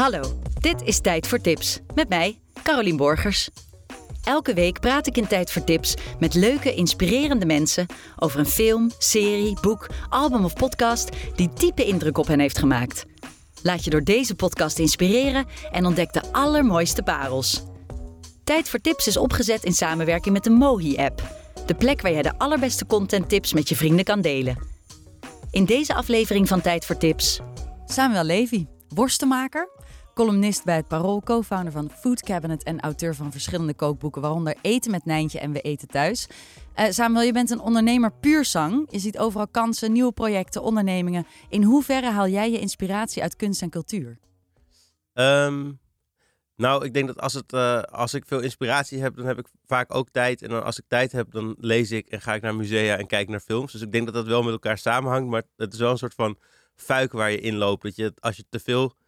Hallo, dit is Tijd voor Tips met mij, Carolien Borgers. Elke week praat ik in Tijd voor Tips met leuke, inspirerende mensen over een film, serie, boek, album of podcast die diepe indruk op hen heeft gemaakt. Laat je door deze podcast inspireren en ontdek de allermooiste parels. Tijd voor Tips is opgezet in samenwerking met de Mohi-app. De plek waar jij de allerbeste contenttips met je vrienden kan delen. In deze aflevering van Tijd voor Tips... Samuel Levy, worstenmaker, columnist bij Parool, co-founder van Food Cabinet en auteur van verschillende kookboeken, waaronder Eten met Nijntje en We Eten Thuis. Uh, Samuel, je bent een ondernemer puur zang. Je ziet overal kansen, nieuwe projecten, ondernemingen. In hoeverre haal jij je inspiratie uit kunst en cultuur? Um, nou, ik denk dat als, het, uh, als ik veel inspiratie heb, dan heb ik vaak ook tijd. En dan als ik tijd heb, dan lees ik en ga ik naar musea en kijk naar films. Dus ik denk dat dat wel met elkaar samenhangt. Maar het is wel een soort van fuik waar je in loopt. Dat je, als je te veel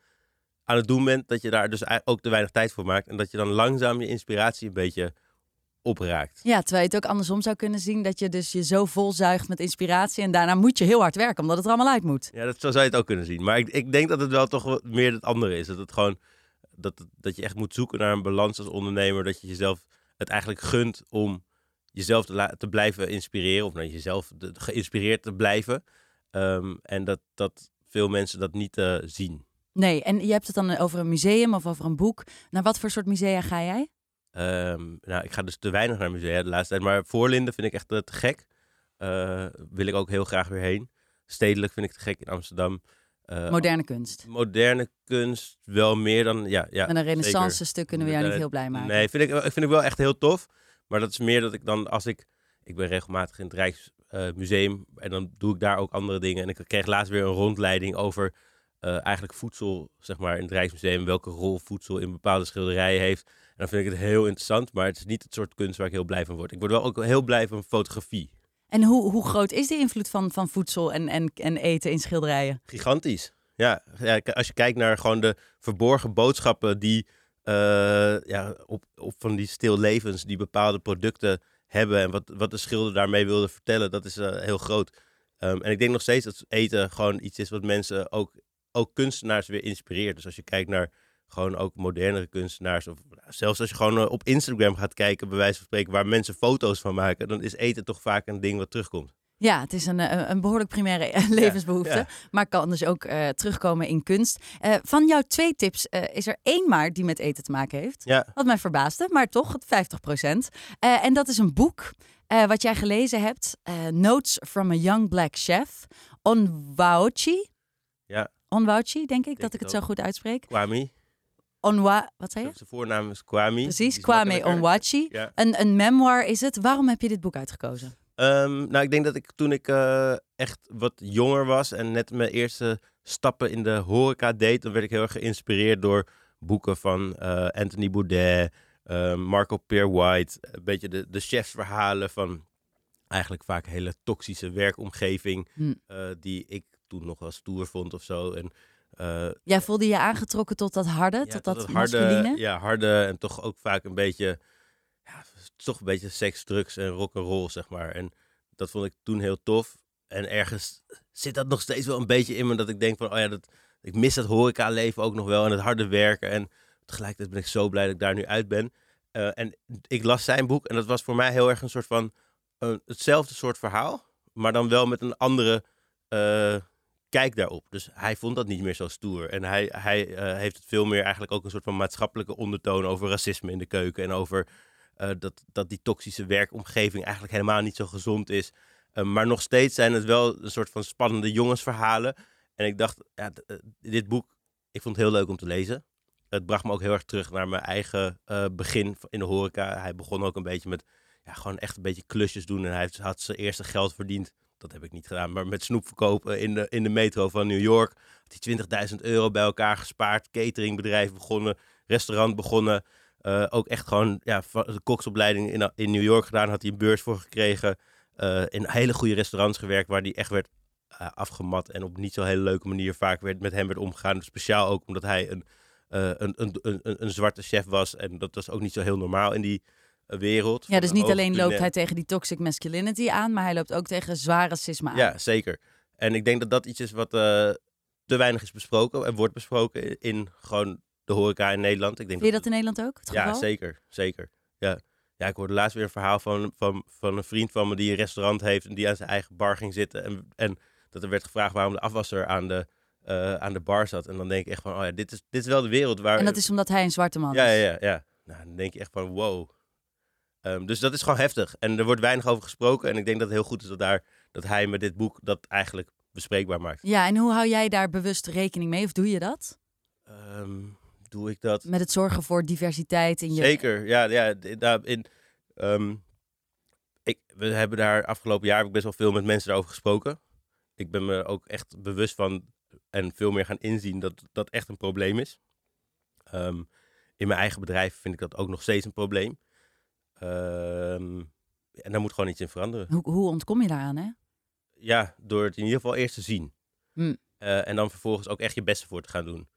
aan het doen bent, dat je daar dus ook te weinig tijd voor maakt. En dat je dan langzaam je inspiratie een beetje opraakt. Ja, terwijl je het ook andersom zou kunnen zien. Dat je dus je zo volzuigt met inspiratie. En daarna moet je heel hard werken, omdat het er allemaal uit moet. Ja, dat, zo zou je het ook kunnen zien. Maar ik, ik denk dat het wel toch meer het andere is. Dat het gewoon... Dat, dat je echt moet zoeken naar een balans als ondernemer. Dat je jezelf het eigenlijk gunt om jezelf te, te blijven inspireren. Of naar jezelf geïnspireerd te blijven. Um, en dat, dat veel mensen dat niet uh, zien. Nee, en je hebt het dan over een museum of over een boek. Naar wat voor soort musea ga jij? Um, nou, ik ga dus te weinig naar musea de laatste tijd. Maar Voorlinden vind ik echt uh, te gek. Uh, wil ik ook heel graag weer heen. Stedelijk vind ik te gek in Amsterdam. Uh, moderne kunst. Moderne kunst, wel meer dan. Ja, ja, en een renaissance stuk kunnen we jou niet heel blij maken. Nee, vind ik, vind ik wel echt heel tof. Maar dat is meer dat ik dan, als ik. Ik ben regelmatig in het Rijksmuseum. en dan doe ik daar ook andere dingen. En ik kreeg laatst weer een rondleiding over eigenlijk voedsel, zeg maar, in het Rijksmuseum, welke rol voedsel in bepaalde schilderijen heeft. En dan vind ik het heel interessant, maar het is niet het soort kunst waar ik heel blij van word. Ik word wel ook heel blij van fotografie. En hoe, hoe groot is de invloed van, van voedsel en, en, en eten in schilderijen? Gigantisch. Ja, ja, als je kijkt naar gewoon de verborgen boodschappen die uh, ja, op, op van die stillevens die bepaalde producten hebben en wat, wat de schilder daarmee wilde vertellen, dat is uh, heel groot. Um, en ik denk nog steeds dat eten gewoon iets is wat mensen ook ook kunstenaars weer inspireert. Dus als je kijkt naar gewoon ook modernere kunstenaars, of zelfs als je gewoon eh, op Instagram gaat kijken, bij wijze van spreken, waar mensen foto's van maken, dan is eten toch vaak een ding wat terugkomt. Ja, het is een, eh, een behoorlijk primaire levensbehoefte, maar kan dus ook uh, terugkomen in kunst. Uh, van jouw twee tips uh, is er één maar die met eten te maken heeft. Ja. Wat mij verbaasde, maar toch, het 50 procent. en dat is een boek wat jij gelezen hebt, Notes from a Young Black Chef, Onwaochi. Ja. Onwauchi, denk ik, dat ik het zo goed uitspreek. Kwame. Onwa, wat zei je? Zijn voornaam is Kwame. Precies, Kwame Onwachi. Ja. Een, een memoir is het. Waarom heb je dit boek uitgekozen? Um, nou, ik denk dat ik toen ik uh, echt wat jonger was en net mijn eerste stappen in de horeca deed, dan werd ik heel erg geïnspireerd door boeken van uh, Anthony Bourdain, uh, Marco Peer White, een beetje de, de chefsverhalen van eigenlijk vaak hele toxische werkomgeving, hm. die ik toen nog wel stoer vond of zo. En, uh, Jij voelde je aangetrokken tot dat harde, ja, tot, dat, dat harde, masculine? Ja, harde en toch ook vaak een beetje, ja, toch een beetje seks, drugs en rock and roll, zeg maar. En dat vond ik toen heel tof. En ergens zit dat nog steeds wel een beetje in me, dat ik denk van, oh ja, dat, ik mis dat horeca-leven ook nog wel en het harde werken. En tegelijkertijd ben ik zo blij dat ik daar nu uit ben. Uh, en ik las zijn boek en dat was voor mij heel erg een soort van, uh, hetzelfde soort verhaal, maar dan wel met een andere kijk daarop. Dus hij vond dat niet meer zo stoer. En hij, hij uh, heeft het veel meer eigenlijk ook een soort van maatschappelijke ondertoon over racisme in de keuken. En over uh, dat, dat die toxische werkomgeving eigenlijk helemaal niet zo gezond is. Uh, maar nog steeds zijn het wel een soort van spannende jongensverhalen. En ik dacht, ja, dit boek, ik vond het heel leuk om te lezen. Het bracht me ook heel erg terug naar mijn eigen begin in de horeca. Hij begon ook een beetje met ja, gewoon echt een beetje klusjes doen. En hij had zijn eerste geld verdiend dat heb ik niet gedaan, maar met snoep verkopen in de, in de metro van New York. Had hij 20.000 euro bij elkaar gespaard, cateringbedrijf begonnen, restaurant begonnen. Uh, ook echt gewoon ja, de koksopleiding in, in New York gedaan, had hij een beurs voor gekregen. Uh, in hele goede restaurants gewerkt waar hij echt werd uh, afgemat en op niet zo hele leuke manier vaak werd, met hem werd omgegaan. Speciaal ook omdat hij een, een, een, een, een, zwarte chef was en dat was ook niet zo heel normaal in die wereld. Ja, dus niet alleen loopt hij tegen die toxic masculinity aan, maar hij loopt ook tegen zwaar racisme aan. Ja, zeker. En ik denk dat dat iets is wat uh, te weinig is besproken en wordt besproken in, in gewoon de horeca in Nederland. Ik denk Vind je dat in Nederland ook het geval? Ja, zeker. Zeker. Ja. ja, ik hoorde laatst weer een verhaal van, van, van een vriend van me die een restaurant heeft en die aan zijn eigen bar ging zitten. En, en dat er werd gevraagd waarom de afwasser aan de, eh, aan de bar zat. En dan denk ik echt van, oh ja, dit is, dit is wel de wereld waar... En dat is omdat hij een zwarte man Ja, is. ja, ja. ja. Nou, dan denk je echt van, wow. Ehm, dus dat is gewoon heftig. En er wordt weinig over gesproken. En ik denk dat het heel goed is dat, daar, dat hij met dit boek dat eigenlijk bespreekbaar maakt. Ja, en hoe hou jij daar bewust rekening mee? Of doe je dat? Ehm, doe ik dat? Met het zorgen voor diversiteit in je... Zeker, ja. ja in, ehm, ik, we hebben daar afgelopen jaar heb ik best wel veel met mensen daarover gesproken. Ik ben me ook echt bewust van en veel meer gaan inzien dat dat echt een probleem is. In mijn eigen bedrijf vind ik dat ook nog steeds een probleem. Ehm, en daar moet gewoon iets in veranderen. Hoe, hoe ontkom je daaraan, hè? Ja, door het in ieder geval eerst te zien. Hm. Eh, en dan vervolgens ook echt je beste voor te gaan doen.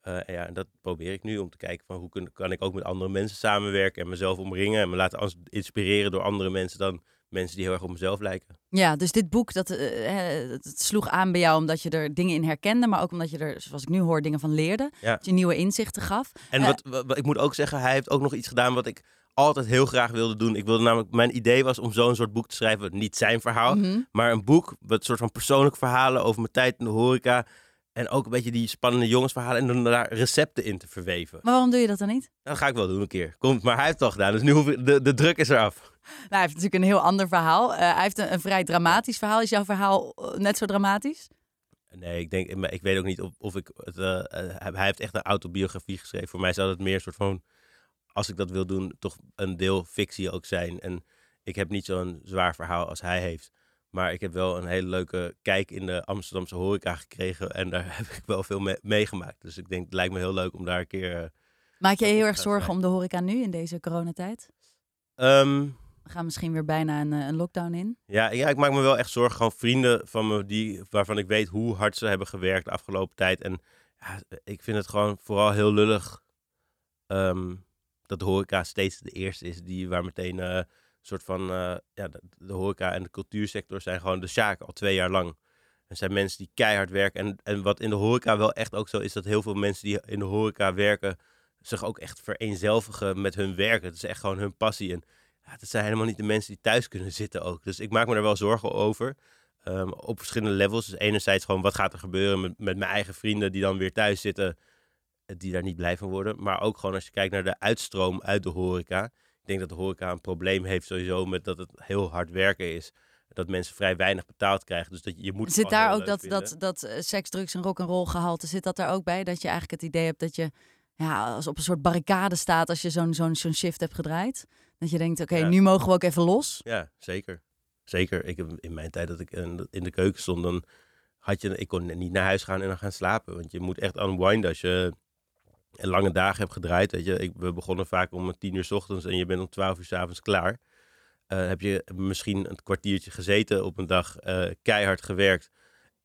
Eh, en ja, en dat probeer ik nu om te kijken van hoe kun, kan ik ook met andere mensen samenwerken en mezelf omringen en me laten inspireren door andere mensen dan mensen die heel erg op mezelf lijken. Ja, dus dit boek, dat, eh, het sloeg aan bij jou omdat je er dingen in herkende, maar ook omdat je er, zoals ik nu hoor, dingen van leerde. Ja. Dat je nieuwe inzichten gaf. En wat, wat, wat- ik moet ook zeggen, hij heeft ook nog iets gedaan wat ik altijd heel graag wilde doen. Ik wilde namelijk, mijn idee was om zo'n soort boek te schrijven, niet zijn verhaal, Mhm. maar een boek wat soort van persoonlijke verhalen over mijn tijd in de horeca en ook een beetje die spannende jongensverhalen en dan daar recepten in te verweven. Maar waarom doe je dat dan niet? Dat ga ik wel doen een keer. Komt, maar hij heeft het al gedaan, dus nu hoef ik, de, de druk is eraf. Nou, hij heeft natuurlijk een heel ander verhaal. Eh, hij heeft een, een vrij dramatisch verhaal. Is jouw verhaal eh, net zo dramatisch? Nee, ik denk, ik weet ook niet of, of ik het. eh, hij heeft echt een autobiografie geschreven. Voor mij zou het meer een soort van, als ik dat wil doen, toch een deel fictie ook zijn. En ik heb niet zo'n zwaar verhaal als hij heeft. Maar ik heb wel een hele leuke kijk in de Amsterdamse horeca gekregen. En daar heb ik wel veel mee- meegemaakt. Dus ik denk, het lijkt me heel leuk om daar een keer. eh, Maak je heel erg zorgen om de horeca nu in deze coronatijd? ehm, We gaan misschien weer bijna een, eh, een lockdown in. Ja, ja, ik maak me wel echt zorgen. Gewoon vrienden van me die, waarvan ik weet hoe hard ze hebben gewerkt de afgelopen tijd. En ja, ik vind het gewoon vooral heel lullig ehm, dat de horeca steeds de eerste is die waar meteen eh, een soort van... eh, ja, de, horeca en de cultuursector zijn gewoon de sjaak al twee jaar lang. Er zijn mensen die keihard werken. En, en wat in de horeca wel echt ook zo is, dat heel veel mensen die in de horeca werken zich ook echt vereenzelvigen met hun werk. Het is echt gewoon hun passie. En ja, dat zijn helemaal niet de mensen die thuis kunnen zitten ook. Dus ik maak me daar wel zorgen over. Ehm, op verschillende levels. Dus enerzijds gewoon wat gaat er gebeuren met, met mijn eigen vrienden die dan weer thuis zitten. Die daar niet blij van worden. Maar ook gewoon als je kijkt naar de uitstroom uit de horeca. Ik denk dat de horeca een probleem heeft sowieso met dat het heel hard werken is. Dat mensen vrij weinig betaald krijgen. Dus dat je, je moet Zit daar ook dat, vinden. dat, dat eh, seks, drugs en rock'n'roll gehalte, zit dat daar ook bij? Dat je eigenlijk het idee hebt dat je ja, als op een soort barricade staat als je zo'n zo'n zo'n shift hebt gedraaid? Dat je denkt, oké, Ja. nu mogen we ook even los. Ja, zeker. Zeker. Ik heb in mijn tijd dat ik in de- in de keuken stond, dan had je, ik kon niet naar huis gaan en dan gaan slapen. Want je moet echt unwinden als je een lange dagen hebt gedraaid. Weet je, ik, we begonnen vaak om tien uur 's ochtends en je bent om twaalf uur 's avonds klaar. Eh, heb je misschien een kwartiertje gezeten op een dag, eh, keihard gewerkt.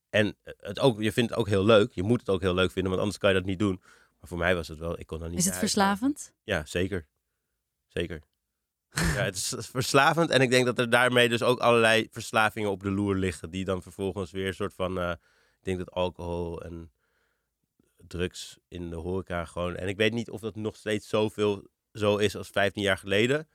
En het ook, je vindt het ook heel leuk. Je moet het ook heel leuk vinden, want anders kan je dat niet doen. Maar voor mij was het wel, ik kon dan niet Is het gaan. verslavend? Ja, zeker. Zeker. ja, het is verslavend. En ik denk dat er daarmee dus ook allerlei verslavingen op de loer liggen. Die dan vervolgens weer een soort van... eh, ik denk dat alcohol en drugs in de horeca gewoon... En ik weet niet of dat nog steeds zoveel zo is als 15 jaar geleden.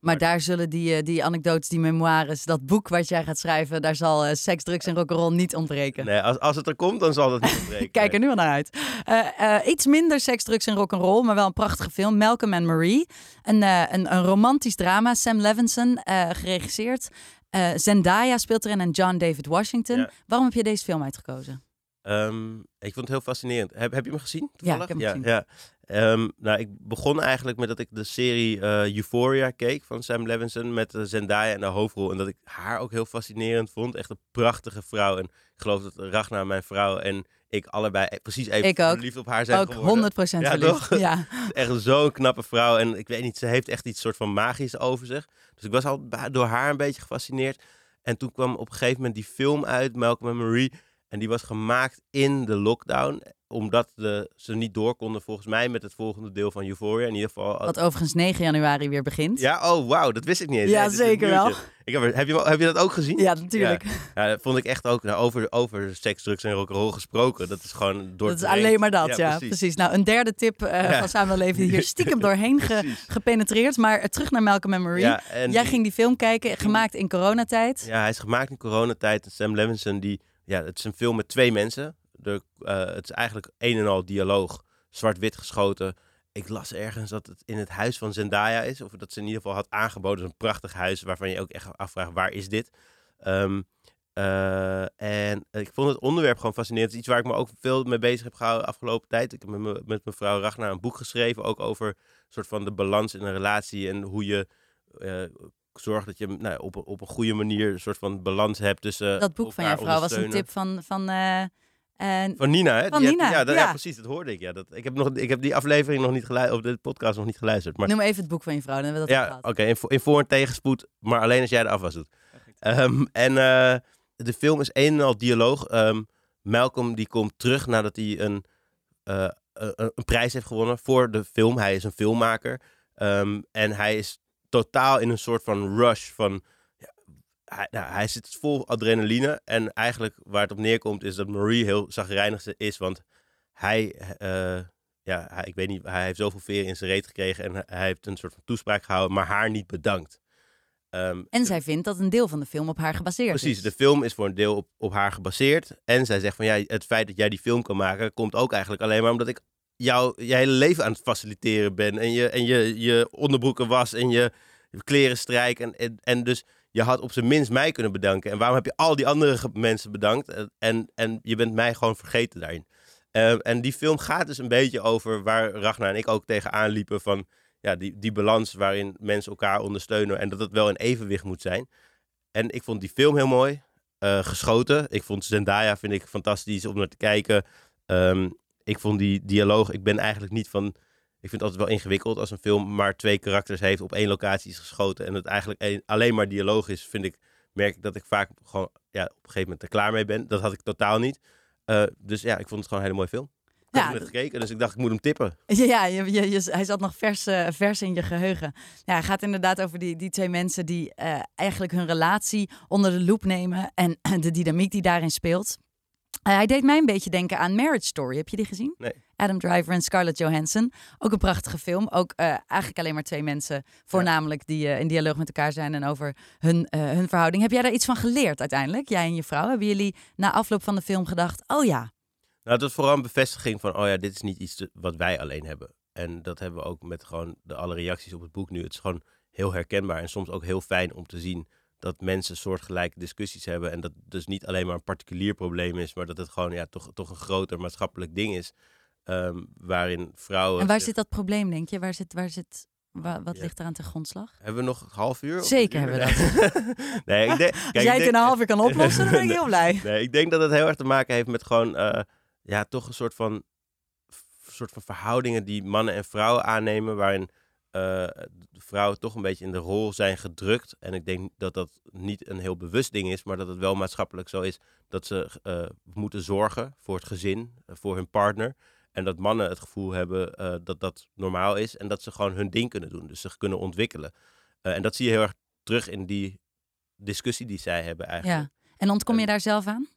Maar daar zullen die, eh, die anekdotes, die memoires, dat boek wat jij gaat schrijven, daar zal eh, seks, drugs en rock'n'roll niet ontbreken. Nee, als, als het er komt, dan zal dat niet ontbreken. Kijk er nu al naar uit. Eh, iets minder seks, drugs en rock'n'roll, maar wel een prachtige film. Malcolm and Marie. Een, een, een romantisch drama. Sam Levinson, geregisseerd. Zendaya speelt erin en John David Washington. Ja. Waarom heb je deze film uitgekozen? Ehm, ik vond het heel fascinerend. Heb, heb je hem gezien? Ja, toevallig? ik heb hem ja, gezien. Ja. Ehm, nou, ik begon eigenlijk met dat ik de serie eh, Euphoria keek van Sam Levinson met eh, Zendaya en de hoofdrol. En dat ik haar ook heel fascinerend vond. Echt een prachtige vrouw. En ik geloof dat Ragna, mijn vrouw, en ik allebei e- precies even verliefd op haar zijn Ook geworden. 100% Ja, verliefd. toch? Ja. Echt zo'n knappe vrouw. En ik weet niet, ze heeft echt iets soort van magisch over zich. Dus ik was al door haar een beetje gefascineerd. En toen kwam op een gegeven moment die film uit, Malcolm and Marie. En die was gemaakt in de lockdown. Omdat de, ze niet door konden, volgens mij, met het volgende deel van Euphoria. In ieder geval. Wat overigens 9 januari weer begint. Ja, oh wauw, dat wist ik niet eens. Ja, Nee, zeker wel. Ik heb, heb, je, heb je dat ook gezien? Ja, natuurlijk. Ja, dat vond ik echt ook. Nou, over, over seks, drugs en rock'n'roll gesproken. Dat is gewoon door. Dat is alleen maar dat, ja, precies. precies. Nou, een derde tip eh, Ja. van Samuel Leven hier stiekem doorheen ge- gepenetreerd. Maar eh, terug naar Malcolm en Marie. En Jij ging die film kijken, gemaakt in coronatijd. Ja, hij is gemaakt in coronatijd. En Sam Levinson, die, ja, het is een film met twee mensen. De, eh, het is eigenlijk een en al dialoog, zwart-wit geschoten. Ik las ergens dat het in het huis van Zendaya is. Of dat ze in ieder geval had aangeboden. Een prachtig huis waarvan je ook echt afvraagt, waar is dit? Ehm, eh, en ik vond het onderwerp gewoon fascinerend. Het is iets waar ik me ook veel mee bezig heb gehouden de afgelopen tijd. Ik heb met, me- met mevrouw Ragnar een boek geschreven. Ook over soort van de balans in een relatie. En hoe je eh, zorgt dat je nou, op, een- op een goede manier een soort van balans hebt tussen Dat boek van jouw vrouw was een tip van... van eh, en Van Nina, hè? Van ja, dat- ja, ja. precies. Dat hoorde ik. Ja. Dat, ik, heb nog, ik heb die aflevering nog niet geluisterd, of de podcast nog niet geluisterd. Maar Noem even het boek van je vrouw, dan hebben we dat ja, ook oké. in, voor- in voor- en tegenspoed, maar alleen als jij de afwas doet. Ehm, en eh, de film is een en al dialoog. Ehm, Malcolm die komt terug nadat hij een, eh, een, een prijs heeft gewonnen voor de film. Hij is een filmmaker. Ehm, en hij is totaal in een soort van rush van... ja, hij, nou, hij zit vol adrenaline. En eigenlijk waar het op neerkomt is dat Marie heel zagrijnig is. Want hij, eh, ja, hij, ik weet niet, hij heeft zoveel veren in zijn reet gekregen. En hij- heeft een soort van toespraak gehouden, maar haar niet bedankt. Ehm, En zij vindt dat een deel van de film op haar gebaseerd Precies, is. de film is voor een deel op, op haar gebaseerd. En zij zegt van ja, het feit dat jij die film kan maken, komt ook eigenlijk alleen maar omdat ik jou je hele leven aan het faciliteren ben. En je, en je, je onderbroeken was en je kleren strijk. En, en, en dus je had op zijn minst mij kunnen bedanken. En waarom heb je al die andere mensen bedankt? En, en, en je bent mij gewoon vergeten daarin. Eh, en die film gaat dus een beetje over waar Ragnar en ik ook tegenaan liepen van ja, die, die balans waarin mensen elkaar ondersteunen en dat het wel in evenwicht moet zijn. En ik vond die film heel mooi eh, geschoten. Ik vond Zendaya vind ik fantastisch om naar te kijken. Ehm, ik vond die dialoog, ik ben eigenlijk niet van, ik vind het altijd wel ingewikkeld als een film maar twee karakters heeft, op één locatie is geschoten en het eigenlijk een- alleen maar dialoog is, vind ik, merk ik dat ik vaak gewoon ja, op een gegeven moment er klaar mee ben. Dat had ik totaal niet. Eh, dus ja, ik vond het gewoon een hele mooie film. Ik Ja, heb net gekeken, dus ik dacht ik moet hem tippen. Ja, je, je, je- hij zat nog vers, eh, vers in je geheugen. Ja, het gaat inderdaad over die, die twee mensen die eh, eigenlijk hun relatie onder de loep nemen en de dynamiek die daarin speelt. Eh, hij deed mij een beetje denken aan Marriage Story. Heb je die gezien? Nee. Adam Driver en Scarlett Johansson. Ook een prachtige film. Ook eh, eigenlijk alleen maar twee mensen, voornamelijk, die eh, in dialoog met elkaar zijn en over hun, hun verhouding. Heb jij daar iets van geleerd uiteindelijk? Jij en je vrouw? Hebben jullie na afloop van de film gedacht: oh ja, Nou, het was vooral een bevestiging van, oh ja, dit is niet iets wat wij alleen hebben. En dat hebben we ook met gewoon de alle reacties op het boek nu. Het is gewoon heel herkenbaar en soms ook heel fijn om te zien dat mensen soortgelijke discussies hebben. En dat het dus niet alleen maar een particulier probleem is, maar dat het gewoon ja, toch, toch een groter maatschappelijk ding is. ehm, waarin vrouwen... En waar zit dat probleem, denk je? Waar zit, waar zit, wa- wat Ja. ligt eraan ten grondslag? Hebben we nog een half uur? Zeker een uur? hebben nee, ik denk, kijk, Als ik jij het in een half uur kan oplossen, dan ben ik heel blij. Nee, ik denk dat het heel erg te maken heeft met gewoon, eh, ja, toch een soort van, soort van verhoudingen die mannen en vrouwen aannemen, waarin vrouwen toch een beetje in de rol zijn gedrukt. En ik denk dat dat niet een heel bewust ding is, maar dat het wel maatschappelijk zo is dat ze eh, moeten zorgen voor het gezin, eh, voor hun partner. En dat mannen het gevoel hebben eh, dat dat normaal is en dat ze gewoon hun ding kunnen doen, dus zich kunnen ontwikkelen. Eh, en dat zie je heel erg terug in die discussie die zij hebben eigenlijk. Ja. En ontkom je En- daar zelf aan?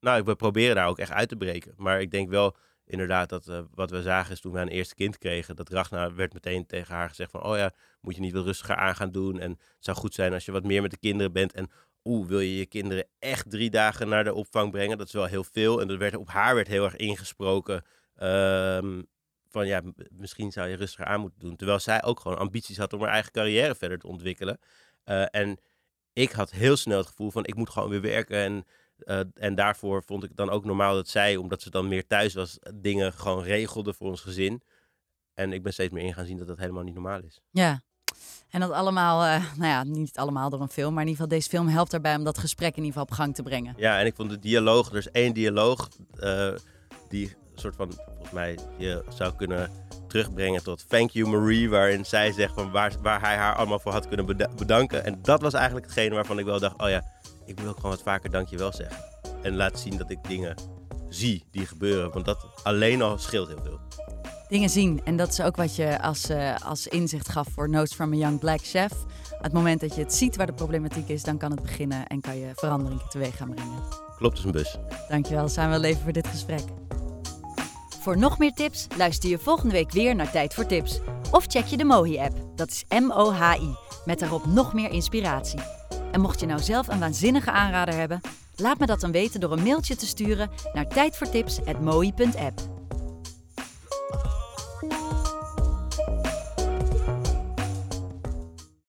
Nou, we proberen daar ook echt uit te breken. Maar ik denk wel inderdaad dat eh, wat we zagen is toen we een eerste kind kregen, dat Ragnar werd meteen tegen haar gezegd van, oh ja, moet je niet wat rustiger aan gaan doen. En het zou goed zijn als je wat meer met de kinderen bent. En oeh, wil je je kinderen echt drie dagen naar de opvang brengen? Dat is wel heel veel. En dat werd, op haar werd heel erg ingesproken. ehm, van ja, misschien zou je rustiger aan moeten doen. Terwijl zij ook gewoon ambities had om haar eigen carrière verder te ontwikkelen. Eh, en ik had heel snel het gevoel van ik moet gewoon weer werken. En, eh, en daarvoor vond ik het dan ook normaal dat zij, omdat ze dan meer thuis was, dingen gewoon regelde voor ons gezin. En ik ben steeds meer in gaan zien dat dat helemaal niet normaal is. Ja. En dat allemaal, eh, nou ja, niet allemaal door een film, maar in ieder geval deze film helpt daarbij om dat gesprek in ieder geval op gang te brengen. Ja, en ik vond de dialoog, er is één dialoog eh, die soort van, volgens mij, je zou kunnen terugbrengen tot Thank you Marie, waarin zij zegt van waar, waar hij haar allemaal voor had kunnen beda- bedanken. En dat was eigenlijk hetgene waarvan ik wel dacht, oh ja, ik wil ook gewoon wat vaker dankjewel zeggen. En laat zien dat ik dingen zie die gebeuren. Want dat alleen al scheelt heel veel. Dingen zien. En dat is ook wat je als, uh, als inzicht gaf voor Notes from a Young Black Chef. Het moment dat je het ziet waar de problematiek is, dan kan het beginnen en kan je verandering teweeg gaan brengen. Klopt, is een bus. Dankjewel, zijn we leven voor dit gesprek. Voor nog meer tips luister je volgende week weer naar Tijd voor Tips. Of check je de Mohi-app, dat is M-O-H-I, met daarop nog meer inspiratie. En mocht je nou zelf een waanzinnige aanrader hebben, laat me dat dan weten door een mailtje te sturen naar tijdvoortips.mohi.app.